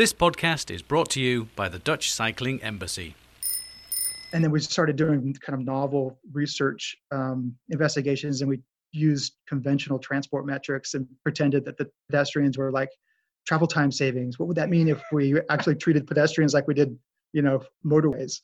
This podcast is brought to you by the Dutch Cycling Embassy. And then we started doing kind of novel research um, investigations, and we used conventional transport metrics and pretended that the pedestrians were like travel time savings. What would that mean if we actually treated pedestrians like we did, you know, motorways?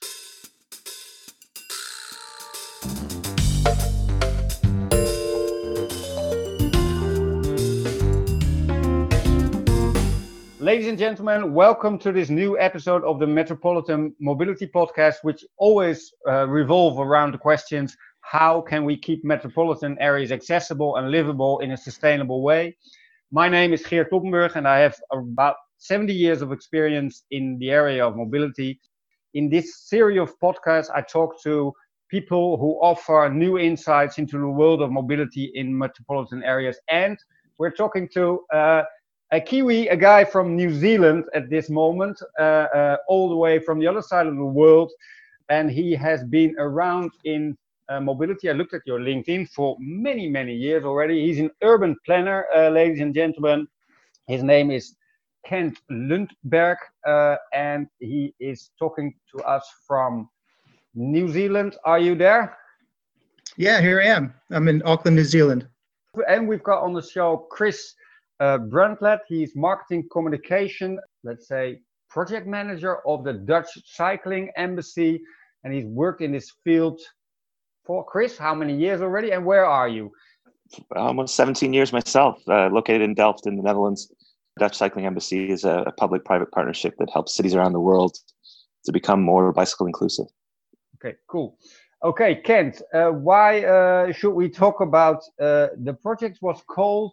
Ladies and gentlemen, welcome to this new episode of the Metropolitan Mobility Podcast, which always uh, revolve around the questions how can we keep metropolitan areas accessible and livable in a sustainable way? My name is Geert Toppenburg, and I have about 70 years of experience in the area of mobility. In this series of podcasts, I talk to people who offer new insights into the world of mobility in metropolitan areas. And we're talking to uh, a Kiwi, a guy from New Zealand at this moment, uh, uh, all the way from the other side of the world. And he has been around in uh, mobility. I looked at your LinkedIn for many, many years already. He's an urban planner, uh, ladies and gentlemen. His name is Kent Lundberg, uh, and he is talking to us from New Zealand. Are you there? Yeah, here I am. I'm in Auckland, New Zealand. And we've got on the show Chris uh, Bruntlett, he's marketing communication, let's say project manager of the Dutch Cycling Embassy, and he's worked in this field for Chris. How many years already, and where are you? Almost 17 years myself, uh, located in Delft in the Netherlands. Dutch Cycling Embassy is a, a public-private partnership that helps cities around the world to become more bicycle inclusive. Okay, cool. Okay, Kent, uh, why uh, should we talk about uh, the project was called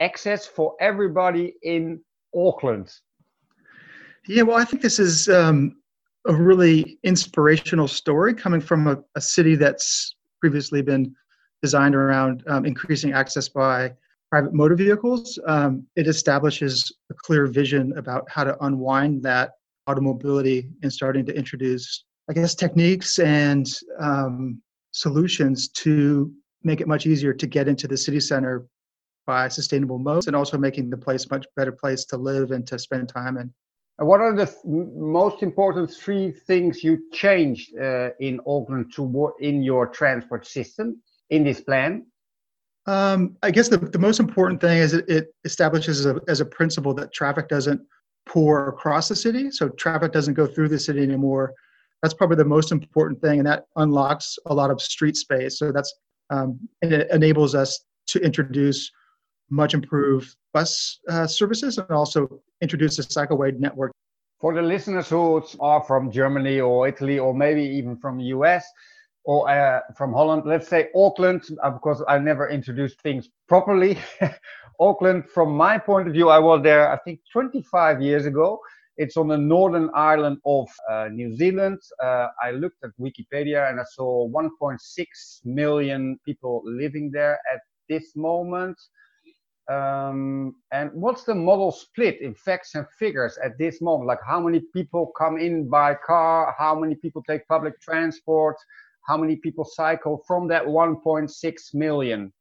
access for everybody in Auckland? Yeah, well, I think this is um, a really inspirational story coming from a, a, city that's previously been designed around um, increasing access by private motor vehicles. Um, it establishes a clear vision about how to unwind that automobility and starting to introduce, I guess, techniques and um, solutions to make it much easier to get into the city center by sustainable modes and also making the place a much better place to live and to spend time in. What are the th- most important three things you changed uh, in Auckland to in your transport system in this plan? Um, I guess the, the most important thing is it, it establishes as a, as a principle that traffic doesn't pour across the city. So traffic doesn't go through the city anymore. That's probably the most important thing, and that unlocks a lot of street space. So that's um, and it enables us to introduce much improved bus uh, services and also introduce a cycleway network. For the listeners who are from Germany or Italy or maybe even from the US or uh, from Holland, let's say Auckland, because I never introduced things properly. Auckland, from my point of view, I was there, I think, 25 years ago. It's on the northern island of uh, New Zealand. Uh, I looked at Wikipedia and I saw 1.6 million people living there at this moment. Um, and what's the modal split in facts and figures at this moment? Like how many people come in by car? How many people take public transport? How many people cycle from that 1.6 million?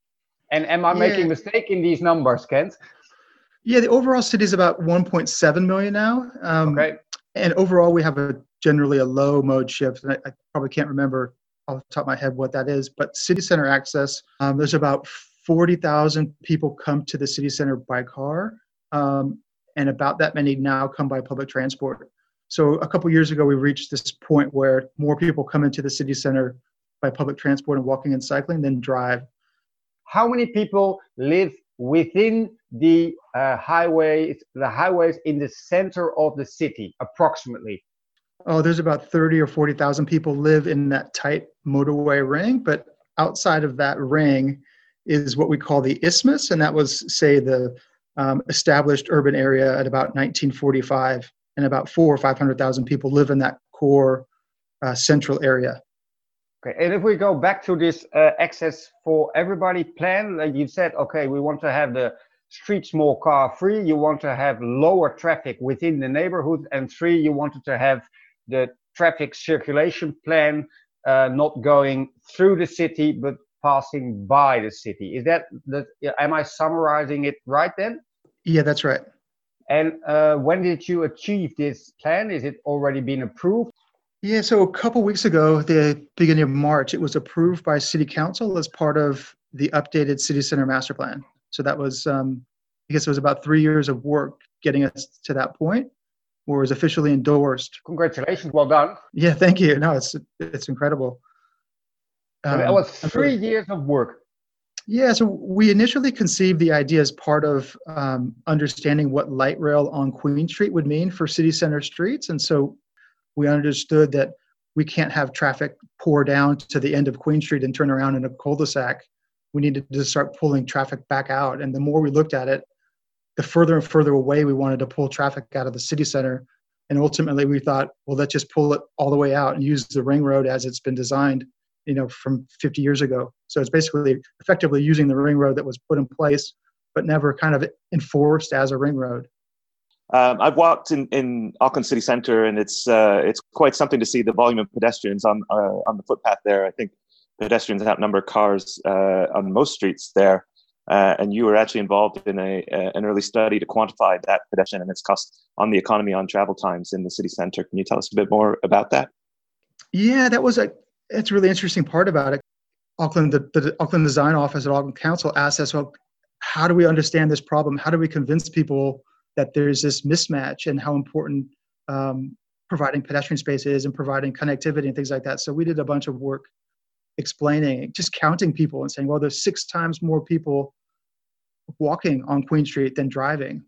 And am I yeah. making a mistake in these numbers, Kent? Yeah, the overall city is about 1.7 million now. Um, okay. And overall, we have a generally a low mode shift. And I, I, probably can't remember off the top of my head what that is, but city center access, um, there's about 40,000 people come to the city center by car, um, and about that many now come by public transport. So a couple years ago, we reached this point where more people come into the city center by public transport and walking and cycling than drive. How many people live within the uh, highways, the highways in the center of the city, approximately? Oh, there's about 30 or 40,000 people live in that tight motorway ring, but outside of that ring, is what we call the isthmus, and that was, say, the um, established urban area at about 1945, and about four or 500,000 people live in that core uh, central area. Okay, and if we go back to this uh, access for everybody plan, like you said, okay, we want to have the streets more car free, you want to have lower traffic within the neighborhood, and three, you wanted to have the traffic circulation plan uh, not going through the city but passing by the city. Is that the? Am I summarizing it right then? Yeah, that's right. And uh, when did you achieve this plan? Is it already been approved? Yeah, so a couple weeks ago, the beginning of March, it was approved by City Council as part of the updated City Center Master Plan. So that was, um, I guess, it was about three years of work getting us to that point, where it was officially endorsed. Congratulations, well done. Yeah, thank you. No, it's it's incredible. Um, that was three years of work. Yeah, so we initially conceived the idea as part of um, understanding what light rail on Queen Street would mean for city center streets. And so we understood that we can't have traffic pour down to the end of Queen Street and turn around in a cul-de-sac. We needed to start pulling traffic back out. And the more we looked at it, the further and further away we wanted to pull traffic out of the city center. And ultimately we thought, well, let's just pull it all the way out and use the ring road as it's been designed you know from 50 years ago so it's basically effectively using the ring road that was put in place but never kind of enforced as a ring road um, I've walked in, in Auckland city centre, and it's uh, it's quite something to see the volume of pedestrians on uh, on the footpath there. I think pedestrians outnumber cars uh, on most streets there. Uh, and you were actually involved in a, an early study to quantify that pedestrian and its cost on the economy on travel times in the city centre. Can you tell us a bit more about that? Yeah, that was a it's a really interesting part about it. Auckland, the, the Auckland Design Office at Auckland Council asked us, well, how do we understand this problem? How do we convince people that there's this mismatch and how important um, providing pedestrian space is and providing connectivity and things like that? So we did a bunch of work explaining, just counting people and saying, well, there's six times more people walking on Queen Street than driving.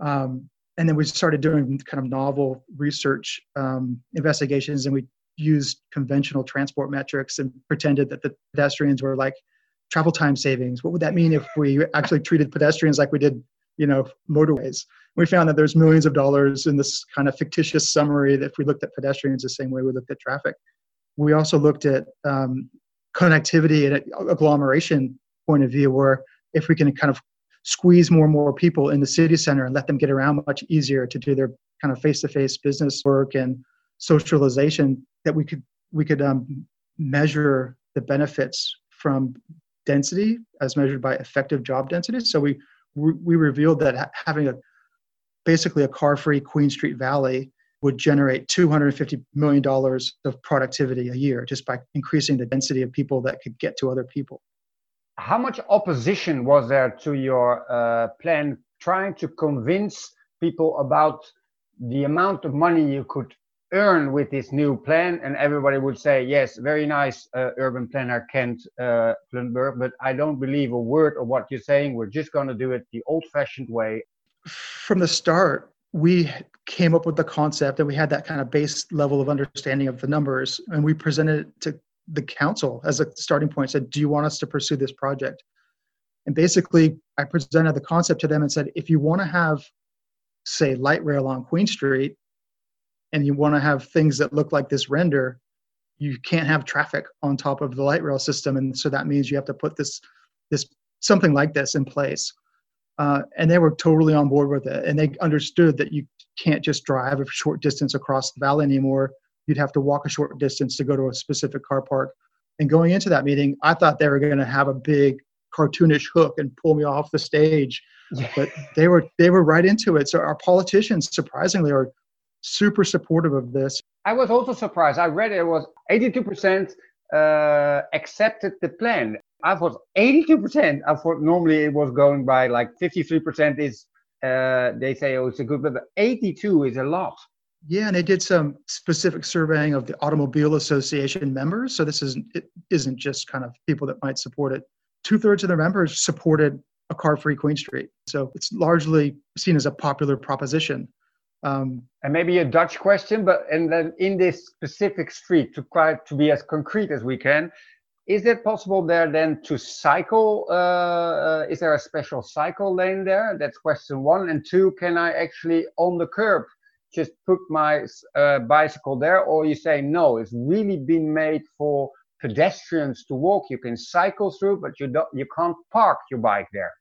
Um, and then we started doing kind of novel research um, investigations and we used conventional transport metrics and pretended that the pedestrians were like travel time savings. What would that mean if we actually treated pedestrians like we did, you know, motorways? We found that there's millions of dollars in this kind of fictitious summary that if we looked at pedestrians the same way we looked at traffic. We also looked at um, connectivity and agglomeration point of view, where if we can kind of squeeze more and more people in the city center and let them get around much easier to do their kind of face-to-face business work and socialization that we could we could um, measure the benefits from density as measured by effective job density. So we we revealed that having a basically a car-free Queen Street Valley would generate 250 million dollars of productivity a year just by increasing the density of people that could get to other people. How much opposition was there to your uh, plan trying to convince people about the amount of money you could earn with this new plan and everybody would say yes very nice uh, urban planner kent uh, but i don't believe a word of what you're saying. We're just going to do it the old fashioned way. From the start we came up with the concept and we had that kind of base level of understanding of the numbers and we presented it to the council as a starting point said do you want us to pursue this project? And basically i presented the concept to them and said if you want to have say light rail on queen street and you want to have things that look like this render, you can't have traffic on top of the light rail system, and so that means you have to put this this something like this in place. Uh, and they were totally on board with it, and they understood that you can't just drive a short distance across the valley anymore. You'd have to walk a short distance to go to a specific car park. And going into that meeting, I thought they were going to have a big cartoonish hook and pull me off the stage, yeah. but they were they were right into it. So our politicians, surprisingly, are super supportive of this. I was also surprised. I read it was 82% uh, accepted the plan. I thought 82%. I thought normally it was going by like 53% is uh, they say oh it's a good, but 82 is a lot. Yeah, and they did some specific surveying of the Automobile Association members. So this isn't it isn't just kind of people that might support it. Two thirds of the members supported a car-free Queen Street. So it's largely seen as a popular proposition. Um, and maybe a Dutch question, but and then in this specific street, to try to be as concrete as we can, is it possible there then to cycle? Uh, uh, is there a special cycle lane there? That's question one. And two, can I actually on the curb just put my uh, bicycle there, or you say no? It's really been made for pedestrians to walk. You can cycle through, but you don't. You can't park your bike there.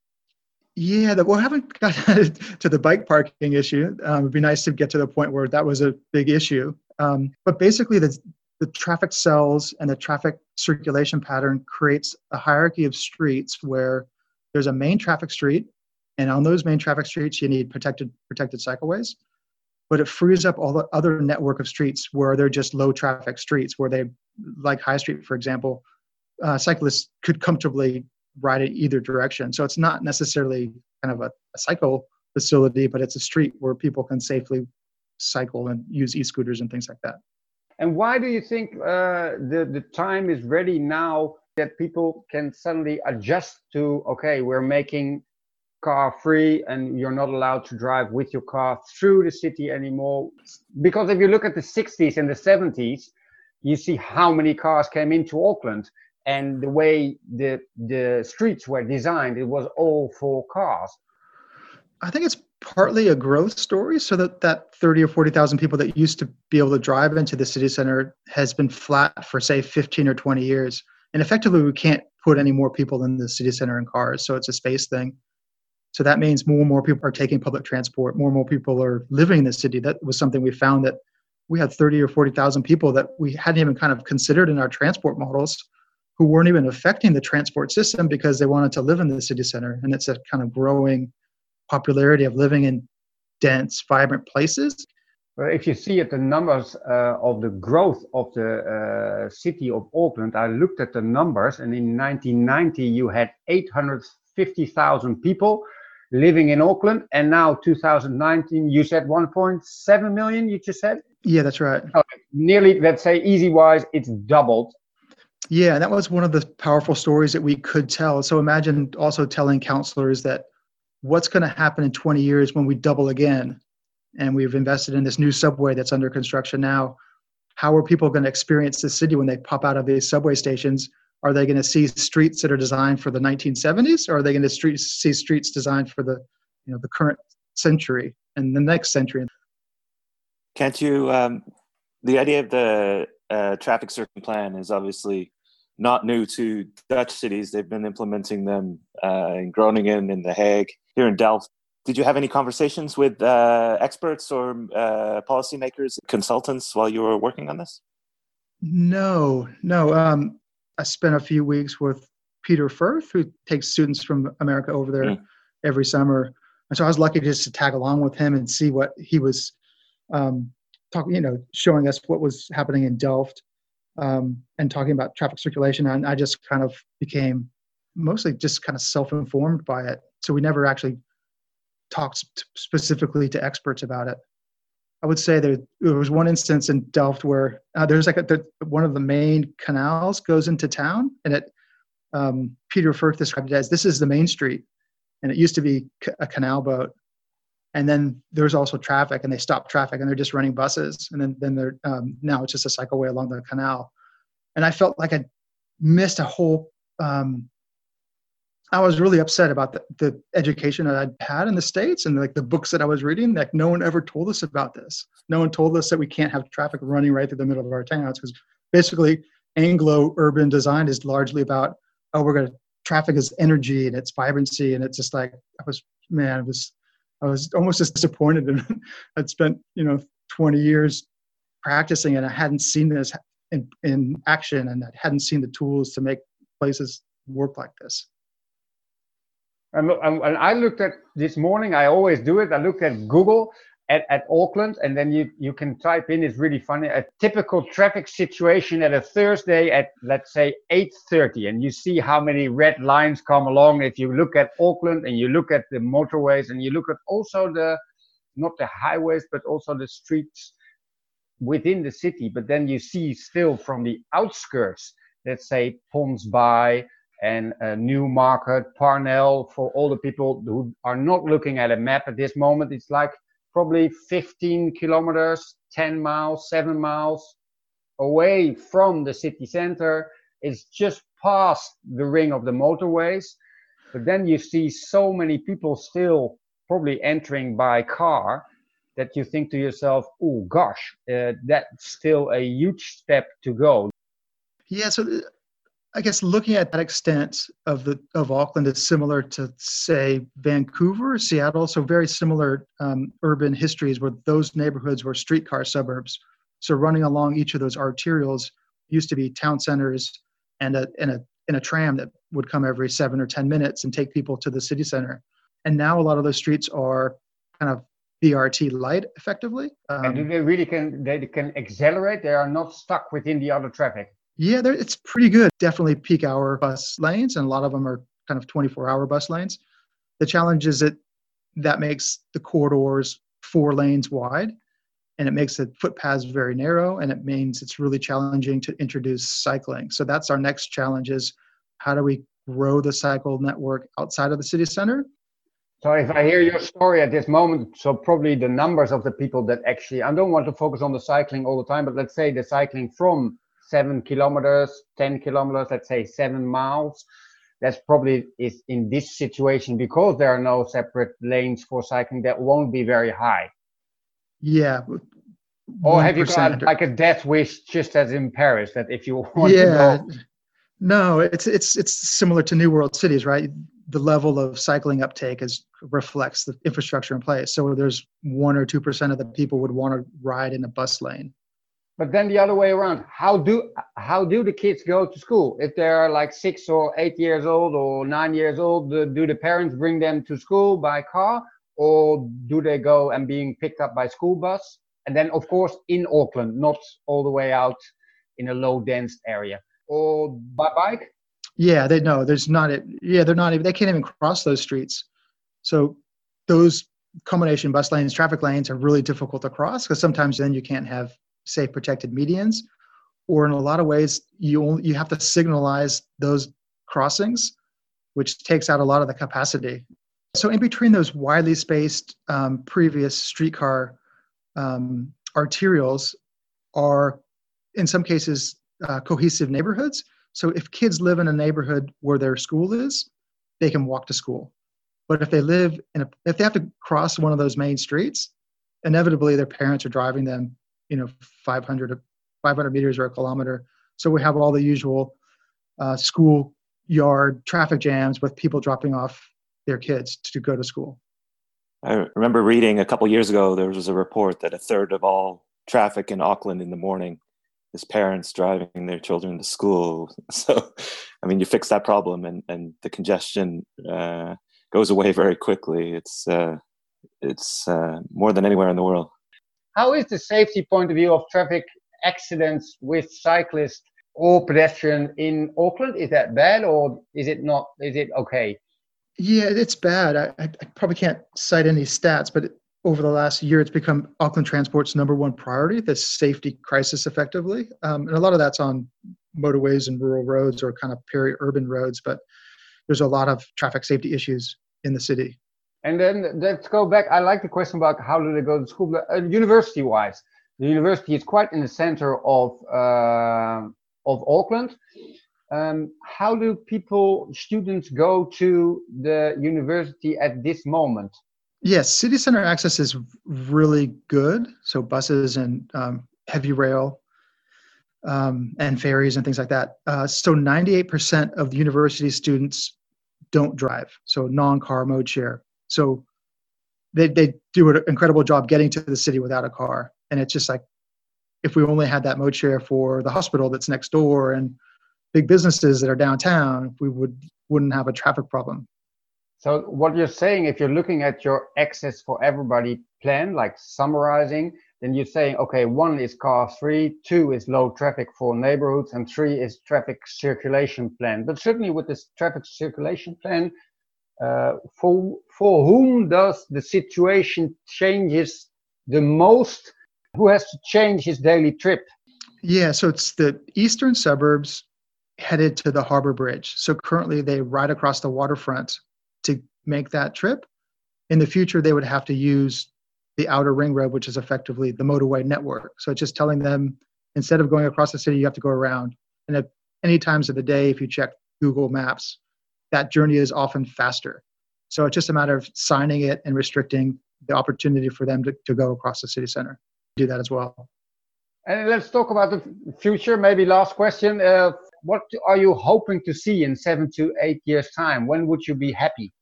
Yeah, that, we haven't got to the bike parking issue. Um, it'd be nice to get to the point where that was a big issue. Um, but basically, the, the traffic cells and the traffic circulation pattern creates a hierarchy of streets where there's a main traffic street, And on those main traffic streets, you need protected protected cycleways. But it frees up all the other network of streets where they're just low traffic streets, where they, like High Street, for example, uh, cyclists could comfortably ride in either direction. So it's not necessarily kind of a, a cycle facility, but it's a street where people can safely cycle and use e-scooters and things like that. And why do you think uh, the the time is ready now that people can suddenly adjust to okay, we're making car free and you're not allowed to drive with your car through the city anymore? Because if you look at the 60s and the 70s, you see how many cars came into Auckland and the way the the streets were designed, it was all for cars. I think it's partly a growth story so that that 30 or 40,000 people that used to be able to drive into the city center has been flat for say 15 or 20 years. And effectively we can't put any more people in the city center in cars so it's a space thing. So that means more and more people are taking public transport more and more people are living in the city. That was something we found that we had 30 or 40,000 people that we hadn't even kind of considered in our transport models who weren't even affecting the transport system because they wanted to live in the city center and it's a kind of growing popularity of living in dense, vibrant places. Well, if you see at the numbers uh, of the growth of the uh, city of Auckland, I looked at the numbers, and in 1990 you had 850,000 people living in Auckland, and now 2019 you said 1.7 million. You just said. Yeah, that's right. Okay. Nearly, let's say, easy wise, it's doubled. Yeah, that was one of the powerful stories that we could tell. So imagine also telling counselors that what's going to happen in 20 years when we double again and we've invested in this new subway that's under construction now how are people going to experience the city when they pop out of these subway stations are they going to see streets that are designed for the 1970s or are they going to street, see streets designed for the you know the current century and the next century can't you um, the idea of the uh, traffic circling plan is obviously not new to Dutch cities. They've been implementing them uh, in Groningen and The Hague, here in Delft. Did you have any conversations with uh, experts or uh, policymakers, consultants while you were working on this? No, no. Um, I spent a few weeks with Peter Furth, who takes students from America over there mm. every summer. And so I was lucky just to tag along with him and see what he was um, talking, you know, showing us what was happening in Delft um, and talking about traffic circulation. And I just kind of became mostly just kind of self-informed by it. So we never actually talked specifically to experts about it. I would say there, there was one instance in Delft where uh, there's like a, the, one of the main canals goes into town, and it um, Peter Furth described it as this is the main street, and it used to be a canal boat, and then there's also traffic and they stop traffic and they're just running buses and then then they're um, now it's just a cycleway along the canal. And i felt like i missed a whole um, i was really upset about the, the education that i'd had in the states and like the books that i was reading like no one ever told us about this. No one told us that we can't have traffic running right through the middle of our towns because basically anglo urban design is largely about oh we're going to traffic is energy and it's vibrancy and it's just like i was man it was I was almost disappointed. I'd spent, you know, 20 years practicing and I hadn't seen this in, in action and I hadn't seen the tools to make places work like this. And, and I looked at this morning, I always do it. I looked at Google at, at Auckland, and then you, you can type in, it's really funny, a typical traffic situation at a Thursday at, let's say, 8.30, and you see how many red lines come along. If you look at Auckland and you look at the motorways and you look at also the, not the highways, but also the streets within the city, but then you see still from the outskirts, let's say Ponsonby and uh, Newmarket, Parnell, for all the people who are not looking at a map at this moment, it's like probably 15 kilometers, 10 miles, 7 miles away from the city center. It's just past the ring of the motorways. But then you see so many people still probably entering by car that you think to yourself, oh gosh, uh, that's still a huge step to go. Yeah, so I guess looking at that extent of the of Auckland is similar to say Vancouver, Seattle, so very similar um, urban histories where those neighborhoods were streetcar suburbs. So running along each of those arterials used to be town centers and a and a in a tram that would come every seven or ten minutes and take people to the city center. and now a lot of those streets are kind of BRT light effectively. Um, and they really can they can accelerate? They are not stuck within the other traffic. Yeah, it's pretty good. Definitely peak hour bus lanes, and a lot of them are kind of 24 hour bus lanes. The challenge is that that makes the corridors four lanes wide and it makes the footpaths very narrow and it means it's really challenging to introduce cycling so that's our next challenge is how do we grow the cycle network outside of the city center so if i hear your story at this moment so probably the numbers of the people that actually i don't want to focus on the cycling all the time but let's say the cycling from seven kilometers 10 kilometers let's say seven miles that's probably is in this situation because there are no separate lanes for cycling that won't be very high yeah. Or have you got like a death wish, just as in Paris, that if you want yeah, to go? No, it's it's it's similar to New World cities, right? The level of cycling uptake is reflects the infrastructure in place. So there's one or two percent of the people would want to ride in a bus lane. But then the other way around, how do how do the kids go to school? If they're like six or eight years old or nine years old, do the parents bring them to school by car, or do they go and being picked up by school bus? And then, of course, in Auckland, not all the way out in a low dense area, or by bike. Yeah, they know there's not it. Yeah, they're not even. They can't even cross those streets. So those combination bus lanes, traffic lanes are really difficult to cross because sometimes then you can't have safe protected medians, or in a lot of ways you only, you have to signalize those crossings, which takes out a lot of the capacity so, in between those widely spaced um, previous streetcar um, arterials are, in some cases, uh, cohesive neighborhoods. So, if kids live in a neighborhood where their school is, they can walk to school. But if they live in a, if they have to cross one of those main streets, inevitably their parents are driving them, you know, 500 500 meters or a kilometer. So we have all the usual uh, school yard traffic jams with people dropping off their kids to go to school. I remember reading a couple years ago there was a report that a third of all traffic in Auckland in the morning is parents driving their children to school. So, I mean, you fix that problem, and and the congestion uh, goes away very quickly. It's uh, it's uh, more than anywhere in the world. How is the safety point of view of traffic accidents with cyclists or pedestrian in Auckland? Is that bad, or is it not? Is it okay? Yeah, it's bad. I, I probably can't cite any stats, but over the last year, it's become Auckland Transport's number one priority, the safety crisis, effectively. Um, and a lot of that's on motorways and rural roads or kind of peri-urban roads, but there's a lot of traffic safety issues in the city. And then let's go back. I like the question about how do they go to school. Uh, university-wise, the university is quite in the center of uh, of Auckland. Um, how do people, students, go to the university at this moment? Yes, city center access is really good. So buses and um, heavy rail um, and ferries and things like that. Uh, so 98% of the university students don't drive, so non-car mode share. So they, they do an incredible job getting to the city without a car. And it's just like, if we only had that mode share for the hospital that's next door and big businesses that are downtown, we would wouldn't have a traffic problem. So what you're saying, if you're looking at your access for everybody plan, like summarizing, then you're saying, okay, one is car free, two is low traffic for neighborhoods, and three is traffic circulation plan. But certainly with this traffic circulation plan, Uh, for for whom does the situation changes the most? Who has to change his daily trip? Yeah, so it's the eastern suburbs headed to the Harbor Bridge. So currently they ride across the waterfront to make that trip. In the future, they would have to use the outer ring road, which is effectively the motorway network. So it's just telling them instead of going across the city, you have to go around. And at any times of the day, if you check Google Maps, that journey is often faster. So it's just a matter of signing it and restricting the opportunity for them to, to go across the city center. Do that as well. And let's talk about the future. Maybe last question. Uh, what are you hoping to see in seven to eight years' time? When would you be happy?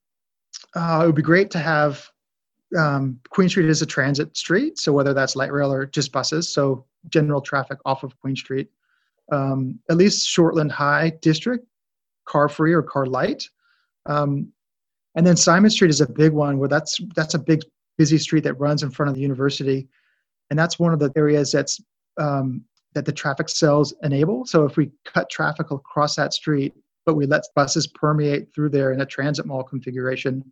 Uh, it would be great to have um, Queen Street as a transit street. So whether that's light rail or just buses, so general traffic off of Queen Street. Um, at least Shortland High District, car free or car light. Um, And then Symonds Street is a big one where that's that's a big busy street that runs in front of the university, and that's one of the areas that's um, that the traffic cells enable. So if we cut traffic across that street, but we let buses permeate through there in a transit mall configuration,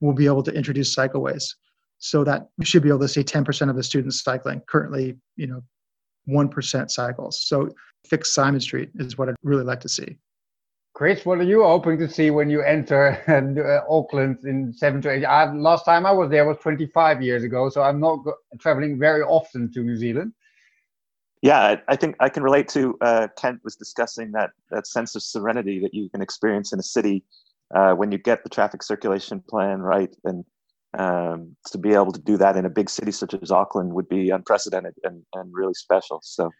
we'll be able to introduce cycleways. So that we should be able to see 10% of the students cycling. Currently, you know, 1% cycles. So fix Symonds Street is what I'd really like to see. Chris, what are you hoping to see when you enter uh, Auckland in seven to eight? I, last time I was there was 25 years ago, so I'm not go- traveling very often to New Zealand. Yeah, I, I think I can relate to uh, Kent was discussing that that sense of serenity that you can experience in a city uh, when you get the traffic circulation plan right, and um, to be able to do that in a big city such as Auckland would be unprecedented and, and really special. So,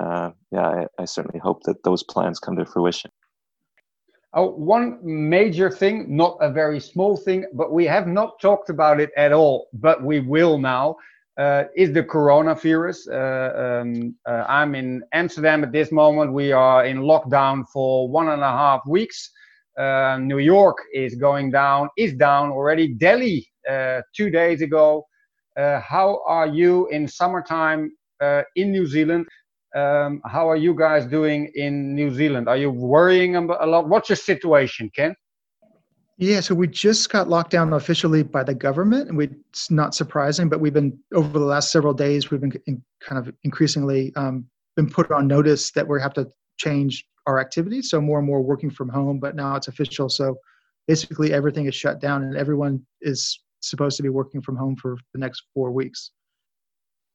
uh, yeah, I, I certainly hope that those plans come to fruition. Oh, one major thing, not a very small thing, but we have not talked about it at all, but we will now, uh, is the coronavirus. Uh, um, uh, I'm in Amsterdam at this moment. We are in lockdown for one and a half weeks. Uh, New York is going down, is down already. Delhi, uh, two days ago. Uh, how are you in summertime in New Zealand? Um, how are you guys doing in New Zealand? Are you worrying a lot? What's your situation, Ken? Yeah, so we just got locked down officially by the government, and we, it's not surprising. But we've been over the last several days, we've been in, kind of increasingly um, been put on notice that we have to change our activities. So more and more working from home, but now it's official. So basically, everything is shut down, and everyone is supposed to be working from home for the next four weeks.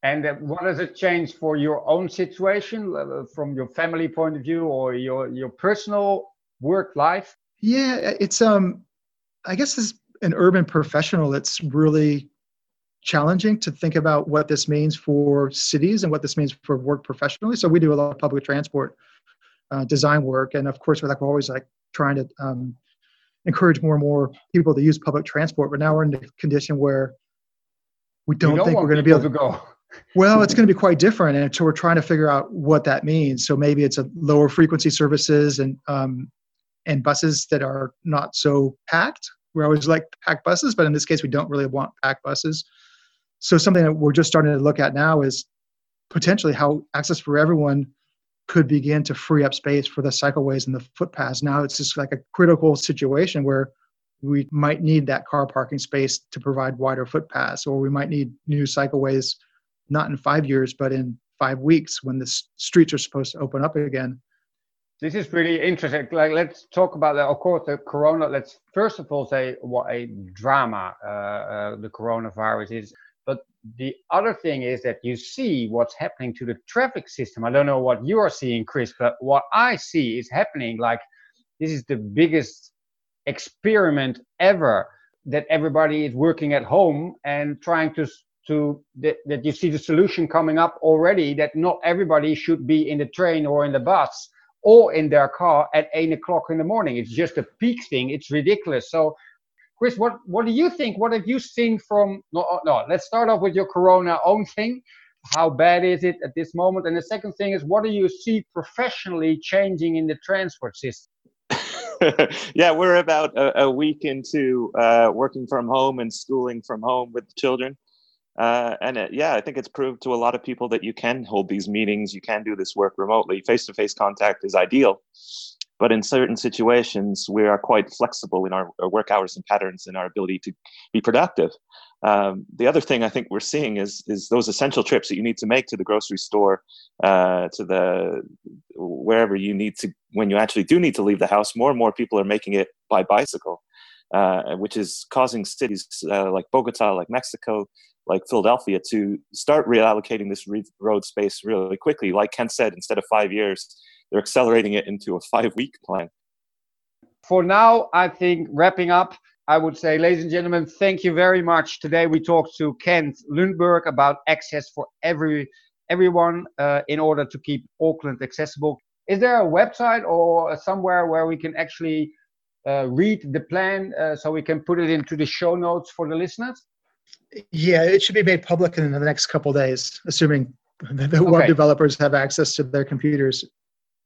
And uh, what does it change for your own situation uh, from your family point of view or your, your personal work life? Yeah, it's, um, I guess as an urban professional, it's really challenging to think about what this means for cities and what this means for work professionally. So we do a lot of public transport uh, design work. And of course, we're like, we're always like trying to um, encourage more and more people to use public transport. But now we're in a condition where we don't, don't think we're going to be able to go. Well, it's going to be quite different, and so we're trying to figure out what that means. So maybe it's a lower frequency services and um, and buses that are not so packed. We always like packed buses, but in this case, we don't really want packed buses. So something that we're just starting to look at now is potentially how access for everyone could begin to free up space for the cycleways and the footpaths. Now it's just like a critical situation where we might need that car parking space to provide wider footpaths, or we might need new cycleways not in five years, but in five weeks when the streets are supposed to open up again. This is really interesting. Like, let's talk about that. Of course, the corona. Let's first of all say what a drama uh, uh, the coronavirus is. But the other thing is that you see what's happening to the traffic system. I don't know what you are seeing, Chris, but what I see is happening. Like, this is the biggest experiment ever that everybody is working at home and trying to to that, that you see the solution coming up already that not everybody should be in the train or in the bus or in their car at eight o'clock in the morning. It's just a peak thing. It's ridiculous. So, Chris, what what do you think? What have you seen from? No, no. Let's start off with your Corona own thing. How bad is it at this moment? And the second thing is, what do you see professionally changing in the transport system? yeah, we're about a, a week into uh, working from home and schooling from home with children. Uh, and it, yeah, I think it's proved to a lot of people that you can hold these meetings, you can do this work remotely. Face to face contact is ideal. But in certain situations, we are quite flexible in our, our work hours and patterns and our ability to be productive. Um, the other thing I think we're seeing is is those essential trips that you need to make to the grocery store, uh, to the wherever you need to when you actually do need to leave the house. More and more people are making it by bicycle, uh, which is causing cities uh, like Bogota, like Mexico, like Philadelphia to start reallocating this road space really quickly. Like Ken said, instead of five years, they're accelerating it into a five week plan. For now, I think wrapping up, I would say, ladies and gentlemen, thank you very much. Today we talked to Kent Lundberg about access for every everyone uh, in order to keep Auckland accessible. Is there a website or somewhere where we can actually read the plan uh, so we can put it into the show notes for the listeners? Yeah, it should be made public in the next couple days, assuming the okay. web developers have access to their computers.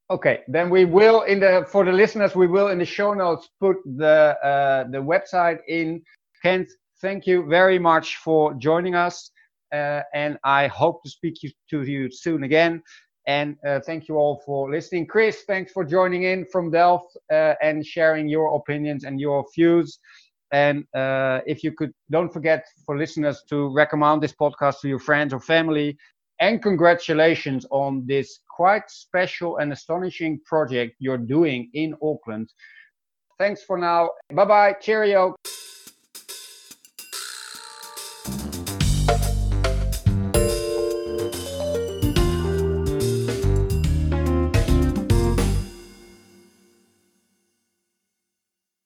Okay, then we will in the for the listeners we will in the show notes put the uh, the website in. Kent, thank you very much for joining us, uh, and I hope to speak to you soon again. And uh, thank you all for listening. Chris, thanks for joining in from Delft uh, and sharing your opinions and your views. And uh, if you could, don't forget for listeners to recommend this podcast to your friends or family. And congratulations on this quite special and astonishing project you're doing in Auckland. Thanks for now. Bye bye. Cheerio.